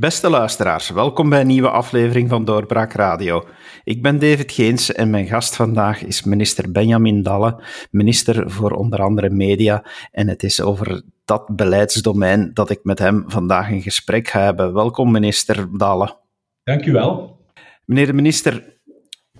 Beste luisteraars, welkom bij een nieuwe aflevering van Doorbraak Radio. Ik ben David Geens en mijn gast vandaag is minister Benjamin Dalle, minister voor onder andere media. En het is over dat beleidsdomein dat ik met hem vandaag een gesprek ga hebben. Welkom, minister Dalle. Dank u wel. Meneer de minister,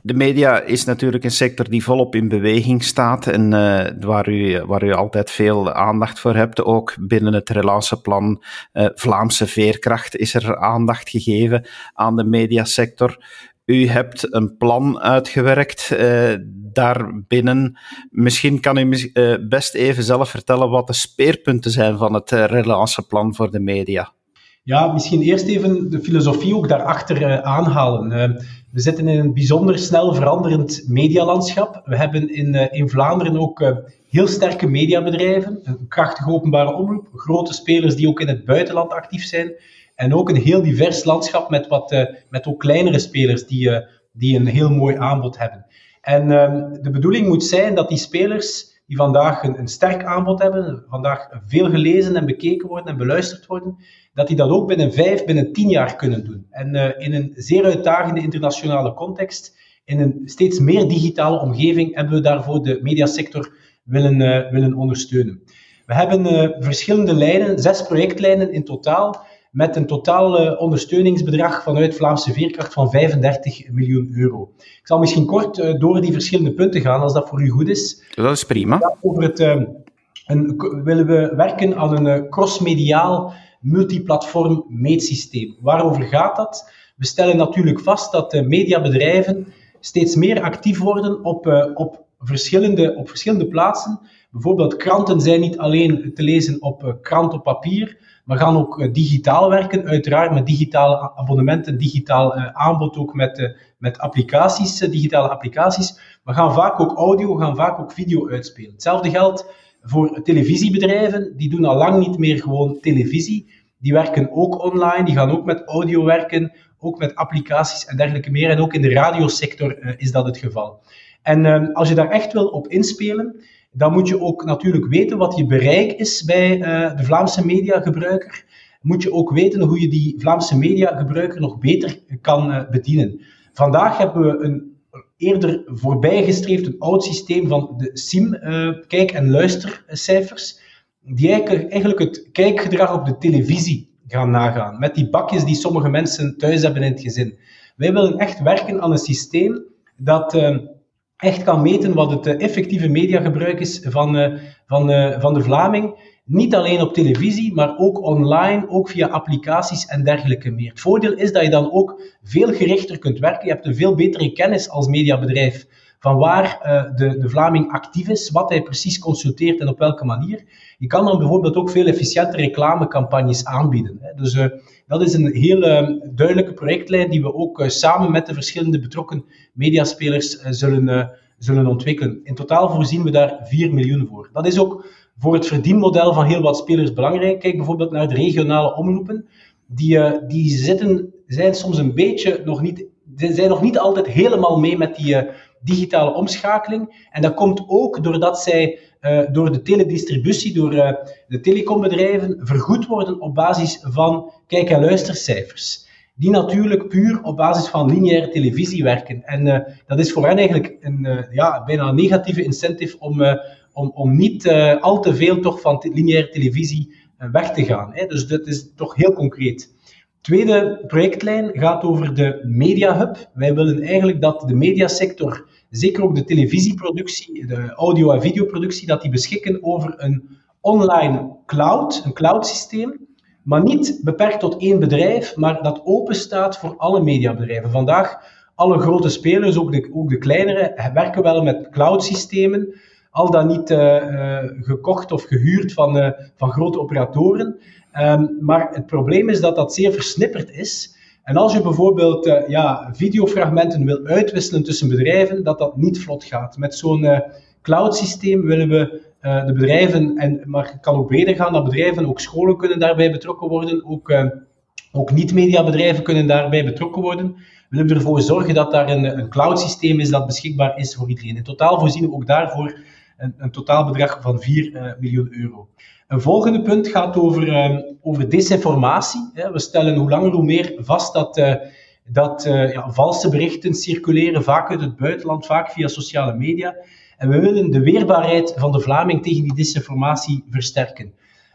de media is natuurlijk een sector die volop in beweging staat en uh, waar, u, waar u altijd veel aandacht voor hebt. Ook binnen het relanceplan uh, Vlaamse Veerkracht is er aandacht gegeven aan de mediasector. U hebt een plan uitgewerkt uh, daarbinnen. Misschien kan u best even zelf vertellen wat de speerpunten zijn van het relanceplan voor de media. Ja, misschien eerst even de filosofie ook daarachter aanhalen. We zitten in een bijzonder snel veranderend medialandschap. We hebben in, uh, in Vlaanderen ook heel sterke mediabedrijven, een krachtige openbare omroep, grote spelers die ook in het buitenland actief zijn, en ook een heel divers landschap met, wat, met ook kleinere spelers die, die een heel mooi aanbod hebben. En ehm, de bedoeling moet zijn dat die spelers die vandaag een, een, sterk aanbod hebben, vandaag veel gelezen en bekeken worden en beluisterd worden, dat die dat ook binnen vijf, binnen tien jaar kunnen doen. En uh, in een zeer uitdagende internationale context, in een steeds meer digitale omgeving, hebben we daarvoor de mediasector willen, uh, willen ondersteunen. We hebben uh, verschillende lijnen, zes projectlijnen in totaal, met een totaal ondersteuningsbedrag vanuit Vlaamse Veerkracht van 35 miljoen euro. Ik zal misschien kort door die verschillende punten gaan, als dat voor u goed is. Dat is prima. Over het, een, willen we werken aan een crossmediaal multiplatform meetsysteem. Waarover gaat dat? We stellen natuurlijk vast dat de mediabedrijven steeds meer actief worden op, op, verschillende, op verschillende plaatsen. Bijvoorbeeld kranten zijn niet alleen te lezen op krant op papier, maar gaan ook uh, digitaal werken, uiteraard met digitale abonnementen, digitaal aanbod ook met, met applicaties, digitale applicaties. Maar gaan vaak ook audio, gaan vaak ook video uitspelen. Hetzelfde geldt voor televisiebedrijven, die doen al lang niet meer gewoon televisie. Die werken ook online, die gaan ook met audio werken, ook met applicaties en dergelijke meer. En ook in de radiosector is dat het geval. En uh, als je daar echt wil op inspelen, dan moet je ook natuurlijk weten wat je bereik is bij uh, de Vlaamse mediagebruiker. Moet je ook weten hoe je die Vlaamse mediagebruiker nog beter kan bedienen. Vandaag hebben we een eerder voorbijgestreefd een oud systeem van de SIM, uh, kijk- en luistercijfers, die eigenlijk het kijkgedrag op de televisie gaan nagaan, met die bakjes die sommige mensen thuis hebben in het gezin. Wij willen echt werken aan een systeem dat echt kan meten wat het uh, effectieve mediagebruik is van, van, van de Vlaming niet alleen op televisie, maar ook online, ook via applicaties en dergelijke meer. Het voordeel is dat je dan ook veel gerichter kunt werken. Je hebt een veel betere kennis als mediabedrijf van waar de, de Vlaming actief is, wat hij precies consulteert en op welke manier. Je kan dan bijvoorbeeld ook veel efficiënter reclamecampagnes aanbieden. Dus dat is een heel uh, duidelijke projectlijn die we ook samen met de verschillende betrokken mediaspelers zullen, zullen ontwikkelen. In totaal voorzien we daar 4 miljoen voor. Dat is ook voor het verdienmodel van heel wat spelers belangrijk. Kijk bijvoorbeeld naar de regionale omroepen. Die, die zitten, zijn soms een beetje nog niet, zijn nog niet altijd helemaal mee met die digitale omschakeling. En dat komt ook doordat zij door de teledistributie, door de telecombedrijven, vergoed worden op basis van kijk- en luistercijfers die natuurlijk puur op basis van lineaire televisie werken. En uh, dat is voor hen eigenlijk een ja, bijna een negatieve incentive om, om, om niet al te veel toch van lineaire televisie weg te gaan. Hè. Dus dat is toch heel concreet. Tweede projectlijn gaat over de Media Hub. Wij willen eigenlijk dat de mediasector, zeker ook de televisieproductie, de audio- en videoproductie, dat die beschikken over een online cloud, een cloud systeem, maar niet beperkt tot één bedrijf, maar dat open staat voor alle mediabedrijven. Vandaag, alle grote spelers, ook de, ook de kleinere, werken wel met cloud systemen, al dan niet uh, uh, gekocht of gehuurd van, uh, van grote operatoren. Um, maar het probleem is dat dat zeer versnipperd is. En als je bijvoorbeeld ja, videofragmenten wil uitwisselen tussen bedrijven, dat dat niet vlot gaat. Met zo'n cloud systeem willen we de bedrijven, en, maar kan ook breder gaan, dat bedrijven, ook scholen kunnen daarbij betrokken worden, ook, ook niet-mediabedrijven kunnen daarbij betrokken worden. We willen ervoor zorgen dat daar een, een cloud systeem is dat beschikbaar is voor iedereen. In totaal voorzien we ook daarvoor een, een totaalbedrag van 4 miljoen euro. Een volgende punt gaat over, ehm, over desinformatie. We stellen hoe langer hoe meer vast dat, dat ja, valse berichten circuleren, vaak uit het buitenland, vaak via sociale media. En we willen de weerbaarheid van de Vlaming tegen die disinformatie versterken.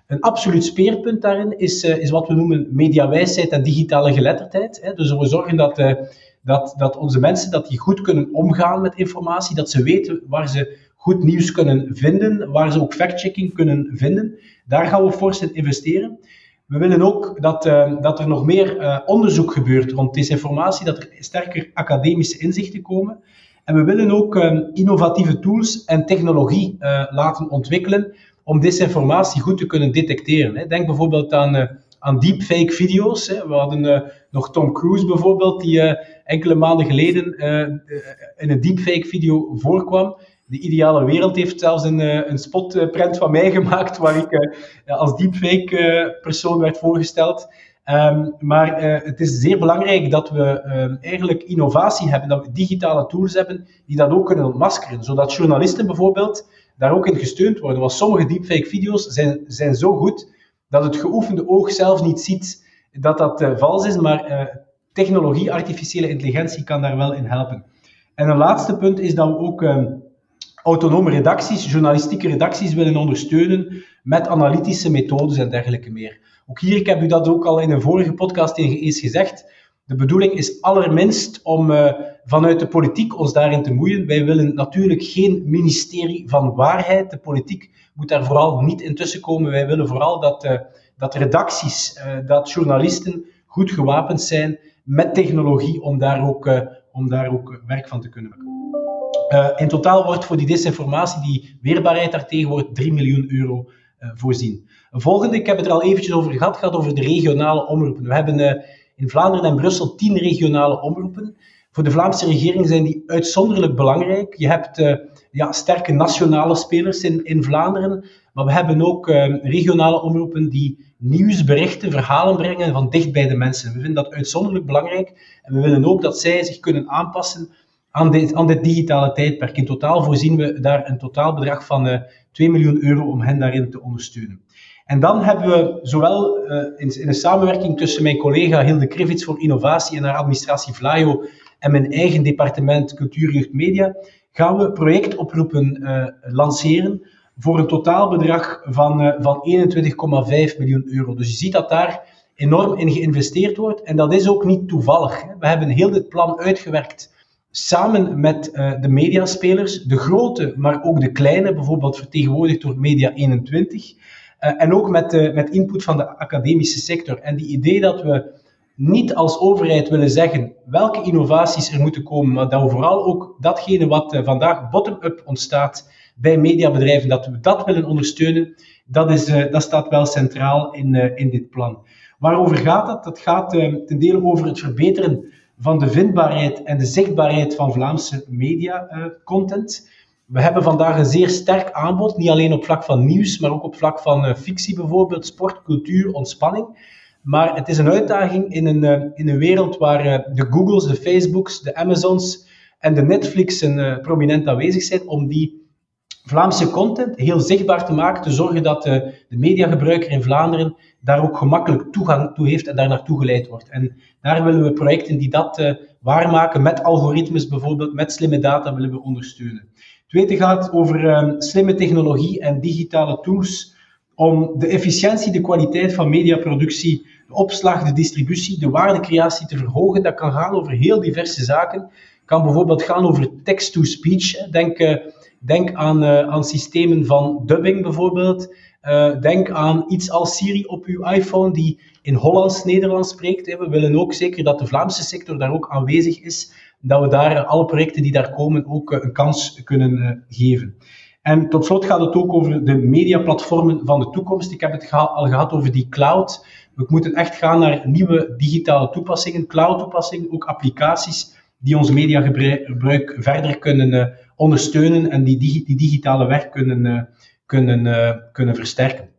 Een absoluut speerpunt daarin is, is wat we noemen mediawijsheid en digitale geletterdheid. Hè. Dus we zorgen dat, dat, dat onze mensen dat die goed kunnen omgaan met informatie, dat ze weten waar ze goed nieuws kunnen vinden, waar ze ook fact-checking kunnen vinden. Daar gaan we fors in investeren. We willen ook dat, uh, dat er nog meer onderzoek gebeurt rond desinformatie, dat er sterker academische inzichten komen. En we willen ook innovatieve tools en technologie laten ontwikkelen om desinformatie goed te kunnen detecteren. Denk bijvoorbeeld aan, aan deepfake video's. We hadden nog Tom Cruise bijvoorbeeld, die enkele maanden geleden in een deepfake video voorkwam. De ideale wereld heeft zelfs een, een spotprint van mij gemaakt, waar ik als deepfake persoon werd voorgesteld. Um, maar het is zeer belangrijk dat we uh, eigenlijk innovatie hebben, dat we digitale tools hebben die dat ook kunnen ontmaskeren. Zodat journalisten bijvoorbeeld daar ook in gesteund worden. Want sommige deepfake video's zijn, zijn zo goed dat het geoefende oog zelf niet ziet dat dat vals is, maar technologie, artificiële intelligentie kan daar wel in helpen. En een laatste punt is dat we ook uh, autonome redacties, journalistieke redacties willen ondersteunen met analytische methodes en dergelijke meer. Ook hier, ik heb u dat ook al in een vorige podcast eens gezegd, de bedoeling is allerminst om uh, vanuit de politiek ons daarin te moeien. Wij willen natuurlijk geen ministerie van waarheid. De politiek moet daar vooral niet intussen komen. Wij willen vooral dat, uh, dat redacties, uh, dat journalisten goed gewapend zijn met technologie om daar ook, om daar ook werk van te kunnen maken. In totaal wordt voor die desinformatie, die weerbaarheid daartegen, wordt 3 miljoen euro voorzien. Een volgende, ik heb het er al eventjes over gehad, gaat over de regionale omroepen. We hebben in Vlaanderen en Brussel tien regionale omroepen. Voor de Vlaamse regering zijn die uitzonderlijk belangrijk. Je hebt ja, sterke nationale spelers in, in Vlaanderen, maar we hebben ook regionale omroepen die nieuwsberichten, verhalen brengen van dicht bij de mensen. We vinden dat uitzonderlijk belangrijk en we willen ook dat zij zich kunnen aanpassen aan dit, aan digitale tijdperk. In totaal voorzien we daar een totaalbedrag van uh, eh, 2 miljoen euro om hen daarin te ondersteunen. En dan hebben we zowel uh, in, een samenwerking tussen mijn collega Hilde Krivits voor Innovatie en haar administratie Vlaio en mijn eigen departement Cultuur, Jeugd, Media, gaan we projectoproepen uh, lanceren voor een totaalbedrag van, van 21,5 miljoen euro. Dus je ziet dat daar enorm in geïnvesteerd wordt en dat is ook niet toevallig. Hè. We hebben heel dit plan uitgewerkt samen met uh, de mediaspelers, de grote, maar ook de kleine, bijvoorbeeld vertegenwoordigd door Media 21. Uh, en ook met, uh, met input van de academische sector. En die idee dat we niet als overheid willen zeggen welke innovaties er moeten komen, maar dat we vooral ook datgene wat vandaag bottom-up ontstaat bij mediabedrijven, dat we dat willen ondersteunen, dat, is, dat staat wel centraal in, in dit plan. Waarover gaat dat? Dat gaat ten dele over het verbeteren van de vindbaarheid en de zichtbaarheid van Vlaamse media-content. We hebben vandaag een zeer sterk aanbod, niet alleen op vlak van nieuws, maar ook op vlak van uh, fictie bijvoorbeeld, sport, cultuur, ontspanning. Maar het is een uitdaging in een, uh, in een wereld waar de Googles, de Facebooks, de Amazons en de Netflixen prominent aanwezig zijn, om die Vlaamse content heel zichtbaar te maken, te zorgen dat de mediagebruiker in Vlaanderen daar ook gemakkelijk toegang toe heeft en daar naartoe geleid wordt. En daar willen we projecten die dat waarmaken, met algoritmes bijvoorbeeld, met slimme data, willen we ondersteunen. Het tweede gaat over um, slimme technologie en digitale tools om de efficiëntie, de kwaliteit van mediaproductie, de opslag, de distributie, de waardecreatie te verhogen. Dat kan gaan over heel diverse zaken. Het kan bijvoorbeeld gaan over text-to-speech. Denk, uh, denk aan, uh, aan systemen van dubbing bijvoorbeeld. Uh, denk aan iets als Siri op uw iPhone die in Hollands-Nederlands spreekt. We willen ook zeker dat de Vlaamse sector daar ook aanwezig is dat we daar alle projecten die daar komen ook eh, een kans kunnen eh, geven. En tot slot gaat het ook over de mediaplatformen van de toekomst. Ik heb het al gehad over die cloud. We moeten echt gaan naar nieuwe digitale toepassingen, cloud-toepassingen, ook applicaties die ons mediagebruik verder kunnen ondersteunen en die, die digitale weg kunnen, uh, kunnen, uh, kunnen versterken.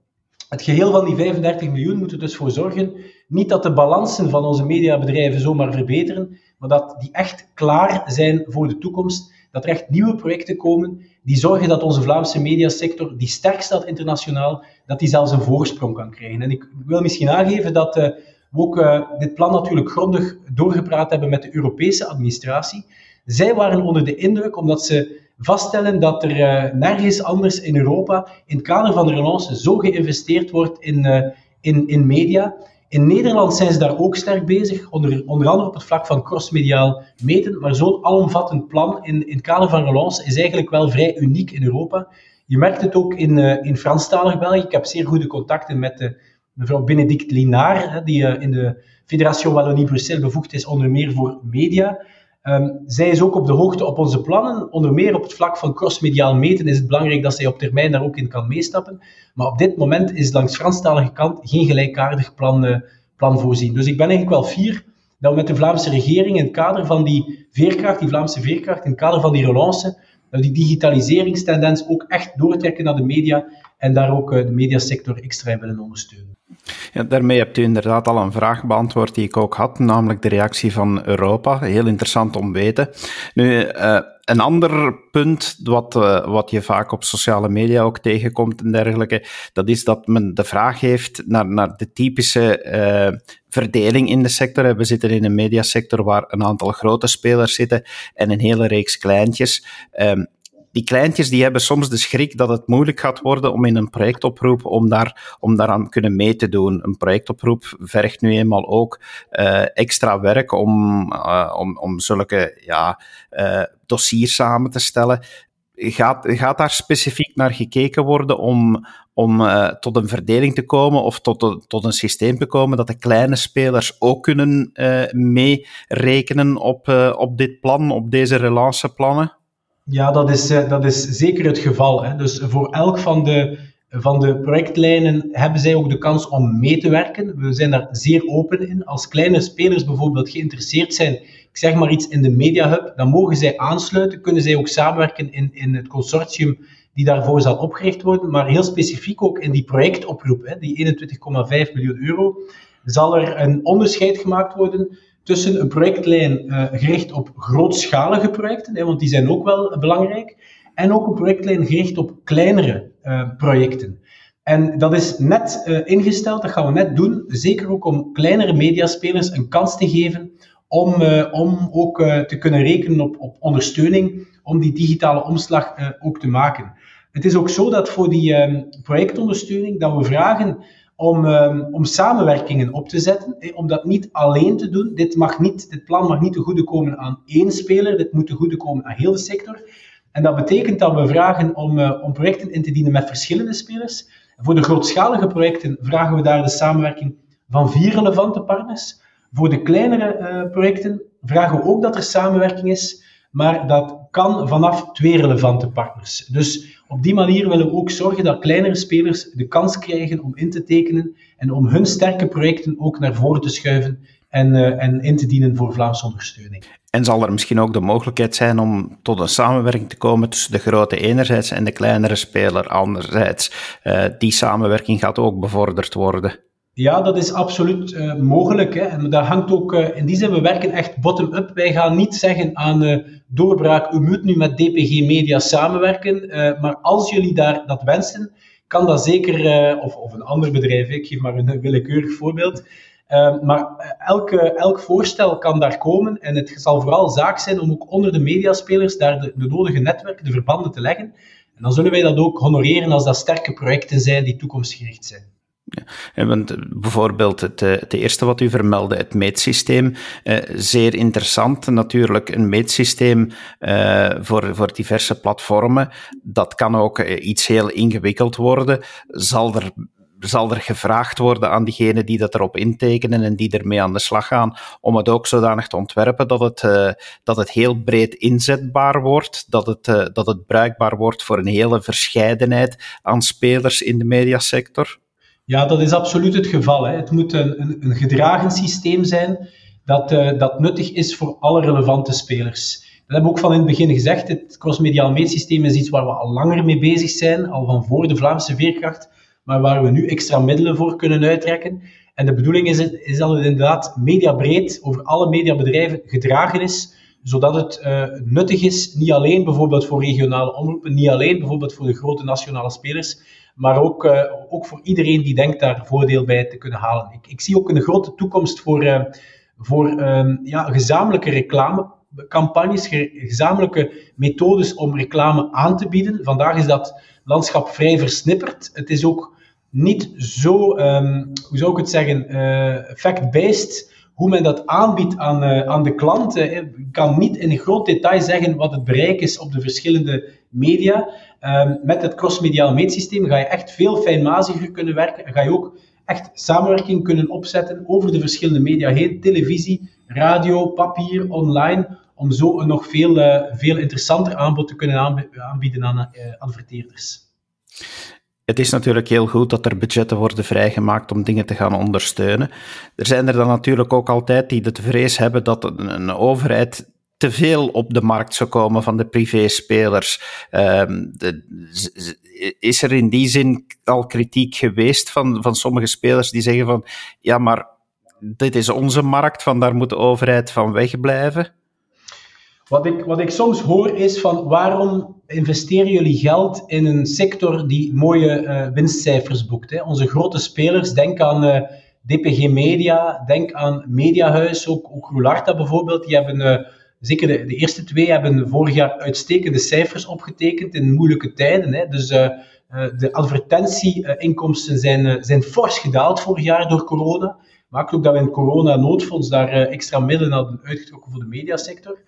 Het geheel van die 35 miljoen moet er dus voor zorgen, niet dat de balansen van onze mediabedrijven zomaar verbeteren, maar dat die echt klaar zijn voor de toekomst. dat er echt nieuwe projecten komen die zorgen dat onze Vlaamse mediasector, die sterk staat internationaal, dat die zelfs een voorsprong kan krijgen. En ik wil misschien aangeven dat uh, we ook dit plan natuurlijk grondig doorgepraat hebben met de Europese administratie. Zij waren onder de indruk omdat ze vaststellen dat er uh, nergens anders in Europa in het kader van de relance zo geïnvesteerd wordt in, in, in media. In Nederland zijn ze daar ook sterk bezig, onder, onder andere op het vlak van crossmediaal meten. Maar zo'n alomvattend plan in, in het kader van relance is eigenlijk wel vrij uniek in Europa. Je merkt het ook in, uh, in Franstalig België. Ik heb zeer goede contacten met de, mevrouw Benedict Linaar, die uh, in de Fédération Wallonie-Bruxelles bevoegd is onder meer voor media. Um, zij is ook op de hoogte op onze plannen. Onder meer op het vlak van crossmediaal meten is het belangrijk dat zij op termijn daar ook in kan meestappen. Maar op dit moment is langs Franstalige kant geen gelijkaardig plan, uh, plan voorzien. Dus ik ben eigenlijk wel fier dat we met de Vlaamse regering in het kader van die veerkracht, die Vlaamse veerkracht, in het kader van die relance, dat die digitaliseringstendens ook echt doortrekken naar de media en daar ook uh, de mediasector extra in willen ondersteunen. Ja, daarmee hebt u inderdaad al een vraag beantwoord die ik ook had, namelijk de reactie van Europa. Heel interessant om te weten. Nu, uh, een ander punt wat, uh, wat je vaak op sociale media ook tegenkomt en dergelijke, dat is dat men de vraag heeft naar, naar de typische uh, verdeling in de sector. We zitten in een mediasector waar een aantal grote spelers zitten en een hele reeks kleintjes. Um, die kleintjes die hebben soms de schrik dat het moeilijk gaat worden om in een projectoproep om, daar, om daaraan kunnen mee te doen. Een projectoproep vergt nu eenmaal ook uh, extra werk om, uh, om, om zulke ja, uh, dossiers samen te stellen. Gaat, gaat daar specifiek naar gekeken worden om, om tot een verdeling te komen of tot, tot een systeem te komen dat de kleine spelers ook kunnen uh, meerekenen op, op dit plan, op deze relanceplannen? Ja, dat is, eh, dat is zeker het geval. Hè. Dus voor elk van de, van de projectlijnen hebben zij ook de kans om mee te werken. We zijn daar zeer open in. Als kleine spelers bijvoorbeeld geïnteresseerd zijn, ik zeg maar iets in de Media Hub, dan mogen zij aansluiten, kunnen zij ook samenwerken in, in het consortium die daarvoor zal opgericht worden, maar heel specifiek ook in die projectoproep, hè, die 21,5 miljoen euro, zal er een onderscheid gemaakt worden tussen een projectlijn uh, gericht op grootschalige projecten, want die zijn ook wel belangrijk, en ook een projectlijn gericht op kleinere uh, projecten. En dat is net uh, ingesteld, dat gaan we net doen, zeker ook om kleinere mediaspelers een kans te geven om, om ook te kunnen rekenen op, op ondersteuning om die digitale omslag ook te maken. Het is ook zo dat voor die ehm, projectondersteuning dat we vragen om, um, om samenwerkingen op te zetten, om dat niet alleen te doen. Dit, mag niet, dit plan mag niet te goede komen aan één speler, dit moet te goede komen aan heel de sector. En dat betekent dat we vragen om, uh, om projecten in te dienen met verschillende spelers. Voor de grootschalige projecten vragen we daar de samenwerking van vier relevante partners. Voor de kleinere uh, projecten vragen we ook dat er samenwerking is, maar dat kan vanaf twee relevante partners. Dus op die manier willen we ook zorgen dat kleinere spelers de kans krijgen om in te tekenen en om hun sterke projecten ook naar voren te schuiven en, uh, en in te dienen voor Vlaamse ondersteuning. En zal er misschien ook de mogelijkheid zijn om tot een samenwerking te komen tussen de grote enerzijds en de kleinere speler anderzijds? Uh, die samenwerking gaat ook bevorderd worden. Ja, dat is absoluut uh, mogelijk. Hè. En dat hangt ook, uh, in die zin, we werken echt bottom-up. Wij gaan niet zeggen aan uh, doorbraak, u moet nu met DPG Media samenwerken. maar als jullie daar dat wensen, kan dat zeker, of, of een ander bedrijf, ik geef maar een willekeurig voorbeeld. maar elke, elk voorstel kan daar komen en het zal vooral zaak zijn om ook onder de mediaspelers daar de, de nodige netwerken, de verbanden te leggen. En dan zullen wij dat ook honoreren als dat sterke projecten zijn die toekomstgericht zijn. Ja, want eh, bijvoorbeeld het, eh, het eerste wat u vermeldde, het meetsysteem, eh, zeer interessant. Natuurlijk een meetsysteem eh, voor, voor diverse platformen. Dat kan ook eh, iets heel ingewikkeld worden. Zal er zal er gevraagd worden aan diegenen die dat erop intekenen en die ermee aan de slag gaan, om het ook zodanig te ontwerpen dat het, dat het heel breed inzetbaar wordt, dat het, dat het bruikbaar wordt voor een hele verscheidenheid aan spelers in de mediasector? Ja, dat is absoluut het geval. Hè. Het moet een, een, gedragen systeem zijn dat, uh, dat nuttig is voor alle relevante spelers. Dat hebben we ook van in het begin gezegd. Het crossmediaal meetsysteem is iets waar we al langer mee bezig zijn, al van voor de Vlaamse veerkracht, maar waar we nu extra middelen voor kunnen uitrekken. En de bedoeling is, is dat het inderdaad mediabreed over alle mediabedrijven gedragen is, zodat het nuttig is, niet alleen bijvoorbeeld voor regionale omroepen, niet alleen bijvoorbeeld voor de grote nationale spelers, maar ook, ook voor iedereen die denkt daar voordeel bij te kunnen halen. Ik, ik zie ook een grote toekomst voor, voor ehm, ja, gezamenlijke reclame campagnes, gezamenlijke methodes om reclame aan te bieden. Vandaag is dat landschap vrij versnipperd. Het is ook niet zo, um, hoe zou ik het zeggen, uh, fact-based hoe men dat aanbiedt aan, uh, aan de klant. Ik kan niet in groot detail zeggen wat het bereik is op de verschillende media. Um, met het crossmediaal meetsysteem ga je echt veel fijnmaziger kunnen werken en ga je ook echt samenwerking kunnen opzetten over de verschillende media heen. Televisie, radio, papier, online om zo een nog veel, uh, veel interessanter aanbod te kunnen aanbieden aan adverteerders. Het is natuurlijk heel goed dat er budgetten worden vrijgemaakt om dingen te gaan ondersteunen. Er zijn er dan natuurlijk ook altijd die de vrees hebben dat een, overheid te veel op de markt zou komen van de privéspelers. Um, is er in die zin al kritiek geweest van, van sommige spelers die zeggen van ja, maar dit is onze markt, van daar moet de overheid van wegblijven? Wat ik, wat ik soms hoor is van waarom investeren jullie geld in een sector die mooie uh, winstcijfers boekt? Hè? Onze grote spelers, denk aan eh, DPG Media, denk aan Mediahuis, ook, ook bijvoorbeeld, die hebben, uh, zeker de, de, eerste twee, hebben vorig jaar uitstekende cijfers opgetekend in moeilijke tijden. Hè? Dus de advertentieinkomsten zijn, zijn fors gedaald vorig jaar door corona. Maakt ook dat we in corona-noodfonds daar extra middelen hadden uitgetrokken voor de mediasector.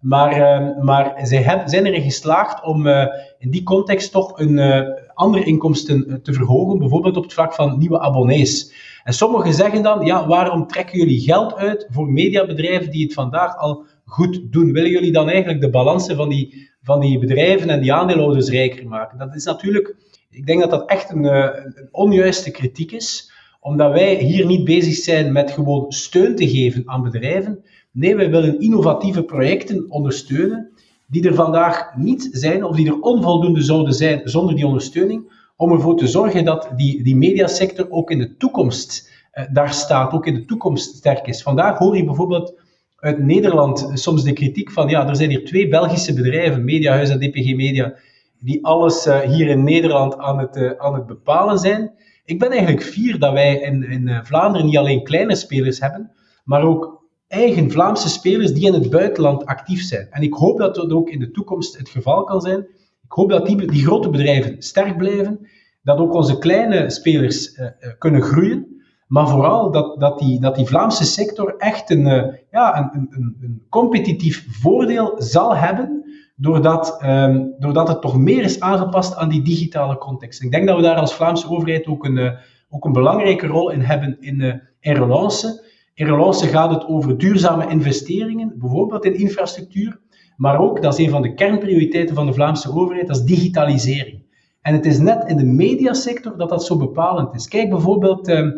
Maar, uh, maar zij hebben, zijn erin geslaagd om uh, in die context toch een uh, andere inkomsten te verhogen, bijvoorbeeld op het vlak van nieuwe abonnees. En sommigen zeggen dan, ja, waarom trekken jullie geld uit voor mediabedrijven die het vandaag al goed doen? Willen jullie dan eigenlijk de balansen van die, van die bedrijven en die aandeelhouders rijker maken? Dat is natuurlijk, ik denk dat dat echt een, een onjuiste kritiek is, omdat wij hier niet bezig zijn met gewoon steun te geven aan bedrijven, Nee, wij willen innovatieve projecten ondersteunen die er vandaag niet zijn of die er onvoldoende zouden zijn zonder die ondersteuning, om ervoor te zorgen dat die, die mediasector ook in de toekomst uh, daar staat, ook in de toekomst sterk is. Vandaag hoor je bijvoorbeeld uit Nederland soms de kritiek van, ja, er zijn hier twee Belgische bedrijven, Mediahuis en DPG Media, die alles uh, hier in Nederland aan het, uh, aan het bepalen zijn. Ik ben eigenlijk fier dat wij in, in Vlaanderen niet alleen kleine spelers hebben, maar ook eigen Vlaamse spelers die in het buitenland actief zijn. En ik hoop dat dat ook in de toekomst het geval kan zijn. Ik hoop dat die, grote bedrijven sterk blijven, dat ook onze kleine spelers uh, kunnen groeien, maar vooral dat, dat, die, dat die Vlaamse sector echt een, uh, ja, een, een, een, competitief voordeel zal hebben, doordat, um, doordat het toch meer is aangepast aan die digitale context. Ik denk dat we daar als Vlaamse overheid ook een, ook een belangrijke rol in hebben in, in relance. In relance gaat het over duurzame investeringen, bijvoorbeeld in infrastructuur, maar ook, dat is een van de kernprioriteiten van de Vlaamse overheid, dat is digitalisering. En het is net in de mediasector dat dat zo bepalend is. Kijk bijvoorbeeld eh,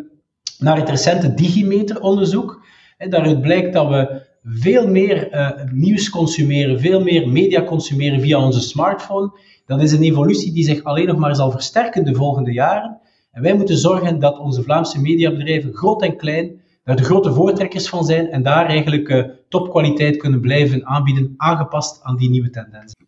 naar het recente Digimeter-onderzoek. Daaruit blijkt dat we veel meer uh, nieuws consumeren, veel meer media consumeren via onze smartphone. Dat is een evolutie die zich alleen nog maar zal versterken de volgende jaren. En wij moeten zorgen dat onze Vlaamse mediabedrijven, groot en klein, de grote voortrekkers van zijn en daar eigenlijk uh, topkwaliteit kunnen blijven aanbieden, aangepast aan die nieuwe tendensen.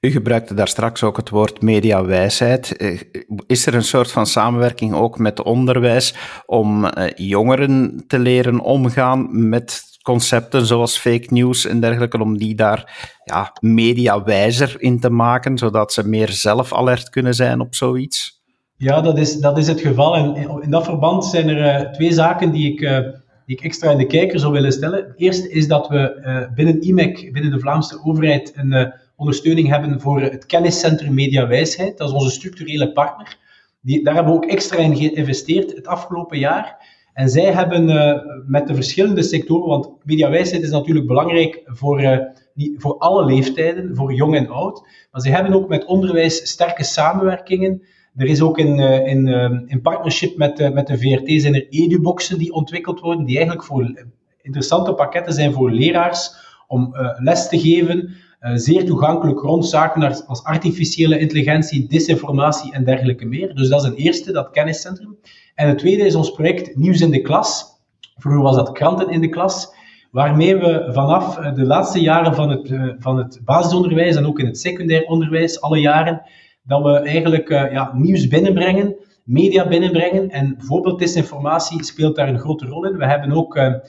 U gebruikte daar straks ook het woord mediawijsheid. Eh, is er een soort van samenwerking ook met onderwijs om jongeren te leren omgaan met concepten zoals fake news en dergelijke, om die daar ja, mediawijzer in te maken, zodat ze meer zelf alert kunnen zijn op zoiets? Ja, dat is, dat is het geval. En in dat verband zijn er uh, twee zaken die ik, uh, die ik extra in de kijker zou willen stellen. Eerst is dat we uh, binnen IMEC, binnen de Vlaamse overheid, een ondersteuning hebben voor het kenniscentrum Media Wijsheid. Dat is onze structurele partner. Die, daar hebben we ook extra in geïnvesteerd het afgelopen jaar. En zij hebben met de verschillende sectoren, want mediawijsheid is natuurlijk belangrijk voor, voor alle leeftijden, voor jong en oud, maar ze hebben ook met onderwijs sterke samenwerkingen er is ook in, eh, in, in partnership met, uh, met de VRT zijn er eduboxen die ontwikkeld worden, die eigenlijk voor interessante pakketten zijn voor leraars om uh, les te geven. zeer toegankelijk rond zaken als, als artificiële intelligentie, disinformatie en dergelijke meer. Dus dat is een eerste, dat kenniscentrum. En het tweede is ons project Nieuws in de Klas. Vroeger was dat Kranten in de Klas waarmee we vanaf de laatste jaren van het, van het basisonderwijs en ook in het secundair onderwijs, alle jaren, dat we eigenlijk ja, nieuws binnenbrengen, media binnenbrengen. En bijvoorbeeld disinformatie speelt daar een grote rol in. We hebben ook 1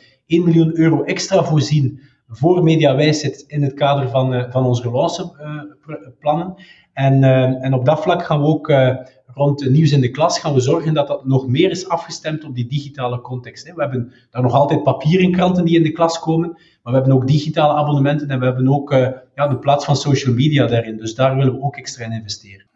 miljoen euro extra voorzien voor MediaWijs in het kader van, van onze relanceplannen. En, en op dat vlak gaan we ook rond nieuws in de klas gaan we zorgen dat dat nog meer is afgestemd op die digitale context. We hebben daar nog altijd papieren kranten die in de klas komen, maar we hebben ook digitale abonnementen en we hebben ook uh, ja, de plaats van social media daarin. Dus daar willen we ook extra in investeren.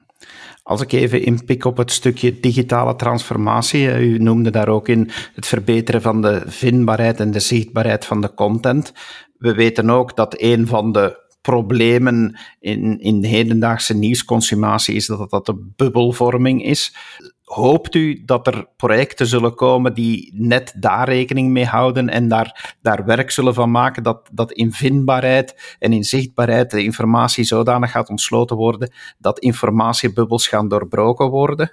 Als ik even inpik op het stukje digitale transformatie, u noemde daar ook in het verbeteren van de vindbaarheid en de zichtbaarheid van de content. We weten ook dat een van de problemen in, in de hedendaagse nieuwsconsumatie is dat dat de bubbelvorming is. Hoopt u dat er projecten zullen komen die net daar rekening mee houden en daar, daar werk zullen van maken dat, dat in vindbaarheid en in zichtbaarheid de informatie zodanig gaat ontsloten worden dat informatiebubbels gaan doorbroken worden?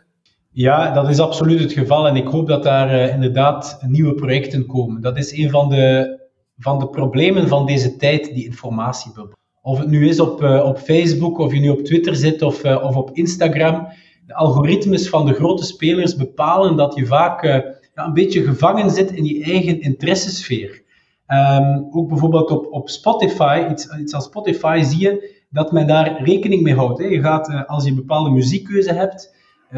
Ja, dat is absoluut het geval en ik hoop dat daar uh, inderdaad nieuwe projecten komen. Dat is een van de, van de problemen van deze tijd, die informatiebubbel. Of het nu is op, uh, op Facebook, of je nu op Twitter zit of, uh, of op Instagram. De algoritmes van de grote spelers bepalen dat je vaak uh, ja, een beetje gevangen zit in je eigen interessesfeer. Um, ook bijvoorbeeld op, op Spotify, iets, iets als Spotify, zie je dat men daar rekening mee houdt. Hè. Je gaat, als je een bepaalde muziekkeuze hebt,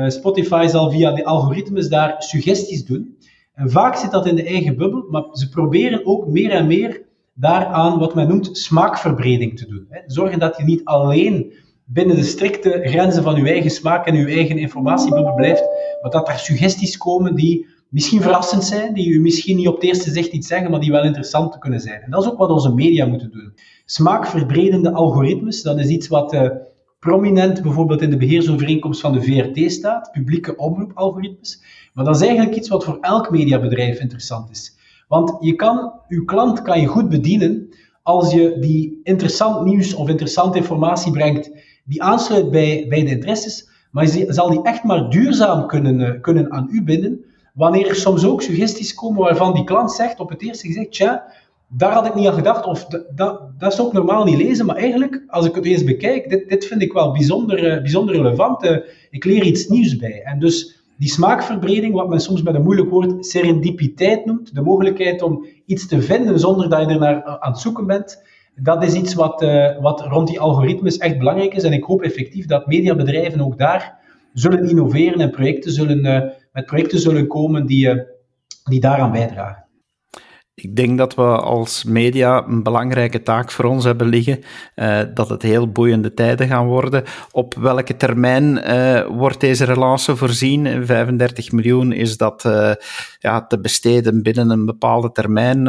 Spotify zal via de algoritmes daar suggesties doen. En vaak zit dat in de eigen bubbel, maar ze proberen ook meer en meer daaraan wat men noemt smaakverbreding te doen. Zorgen dat je niet alleen binnen de strikte grenzen van je eigen smaak en je eigen informatiebubbel blijft, maar dat er suggesties komen die misschien verrassend zijn, die u misschien niet op het eerste zicht iets zeggen, maar die wel interessant kunnen zijn. En dat is ook wat onze media moeten doen. Smaakverbredende algoritmes, dat is iets wat uh, prominent bijvoorbeeld in de beheersovereenkomst van de VRT staat, publieke omroepalgoritmes. Maar dat is eigenlijk iets wat voor elk mediabedrijf interessant is. Want je kan, je klant kan je goed bedienen als je die interessant nieuws of interessante informatie brengt die aansluit bij, bij de interesses, maar je zal die echt maar duurzaam kunnen, eh, kunnen aan u binden, wanneer er soms ook suggesties komen waarvan die klant zegt op het eerste gezicht, tja, daar had ik niet aan gedacht, of dat, dat zou ik normaal niet lezen, maar eigenlijk, als ik het eens bekijk, dit, dit vind ik wel bijzonder, eh, bijzonder relevant, eh, ik leer iets nieuws bij. En dus die smaakverbreding, wat men soms met een moeilijk woord serendipiteit noemt, de mogelijkheid om iets te vinden zonder dat je er naar aan het zoeken bent, dat is iets wat, uh, wat rond die algoritmes echt belangrijk is. En ik hoop effectief dat mediabedrijven ook daar zullen innoveren en projecten zullen, uh, met projecten zullen komen die, die daaraan bijdragen. Ik denk dat we als media een belangrijke taak voor ons hebben liggen, uh, dat het heel boeiende tijden gaan worden. Op welke termijn uh, wordt deze relance voorzien? 35 miljoen, is dat ja, te besteden binnen een bepaalde termijn?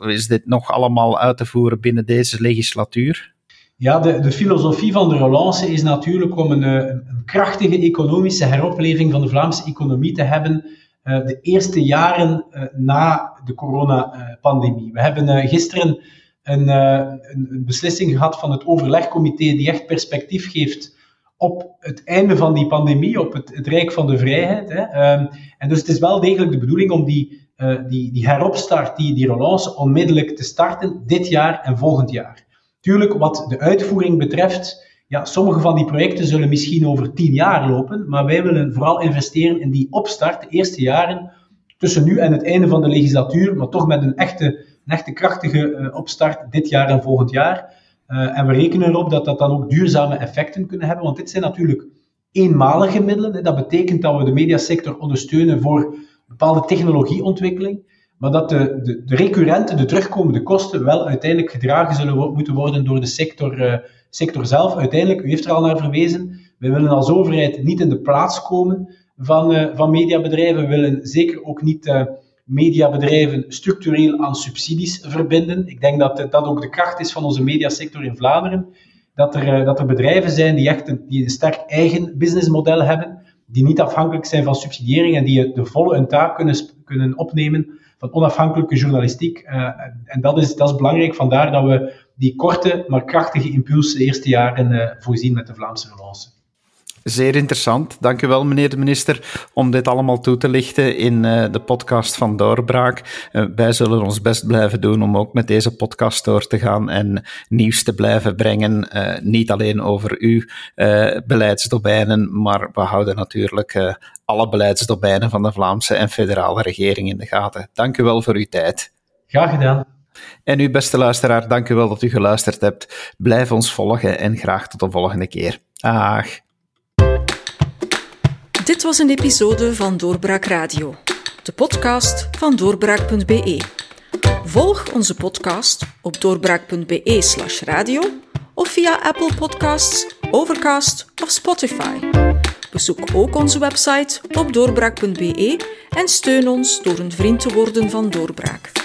is dit nog allemaal uit te voeren binnen deze legislatuur? Ja, de, de filosofie van de relance is natuurlijk om een, een krachtige economische heropleving van de Vlaamse economie te hebben eh, de eerste jaren eh, na de coronapandemie. We hebben eh, gisteren een, een, beslissing gehad van het overlegcomité die echt perspectief geeft op het einde van die pandemie, op het, het Rijk van de Vrijheid. Hè. Ehm, en dus het is wel degelijk de bedoeling om die, die, die heropstart, die, die relance, onmiddellijk te starten dit jaar en volgend jaar. Tuurlijk, wat de uitvoering betreft, ja, sommige van die projecten zullen misschien over tien jaar lopen, maar wij willen vooral investeren in die opstart, de eerste jaren, tussen nu en het einde van de legislatuur, maar toch met een echte, echte krachtige uh, opstart dit jaar en volgend jaar. Uh, en we rekenen erop dat dat dan ook duurzame effecten kunnen hebben, want dit zijn natuurlijk eenmalige middelen. Dat betekent dat we de mediasector ondersteunen voor bepaalde technologieontwikkeling, maar dat de, de, de recurrente, de terugkomende kosten wel uiteindelijk gedragen zullen moeten worden door de sector uh, sector zelf, uiteindelijk, u heeft er al naar verwezen, we willen als overheid niet in de plaats komen van, uh, van mediabedrijven. We willen zeker ook niet uh, mediabedrijven structureel aan subsidies verbinden. Ik denk dat dat ook de kracht is van onze mediasector in Vlaanderen. Dat er, dat er bedrijven zijn die echt een, die een sterk eigen businessmodel hebben, die niet afhankelijk zijn van subsidiëring en die de volle een taak kunnen, kunnen opnemen van onafhankelijke journalistiek. en dat is, dat is belangrijk, vandaar dat we die korte, maar krachtige impuls de eerste jaren uh, voorzien met de Vlaamse relance. Zeer interessant. Dank u wel, meneer de minister, om dit allemaal toe te lichten in uh, de podcast van Doorbraak. Uh, wij zullen ons best blijven doen om ook met deze podcast door te gaan en nieuws te blijven brengen. Niet alleen over uw beleidsdomeinen, maar we houden natuurlijk alle beleidsdomeinen van de Vlaamse en federale regering in de gaten. Dank u wel voor uw tijd. Graag gedaan. En u, beste luisteraar, dank u wel dat u geluisterd hebt. Blijf ons volgen en graag tot de volgende keer. Dag. Dit was een episode van Doorbraak Radio, de podcast van doorbraak.be. Volg onze podcast op doorbraak.be/slash radio of via Apple Podcasts, Overcast of Spotify. Bezoek ook onze website op doorbraak.be en steun ons door een vriend te worden van Doorbraak.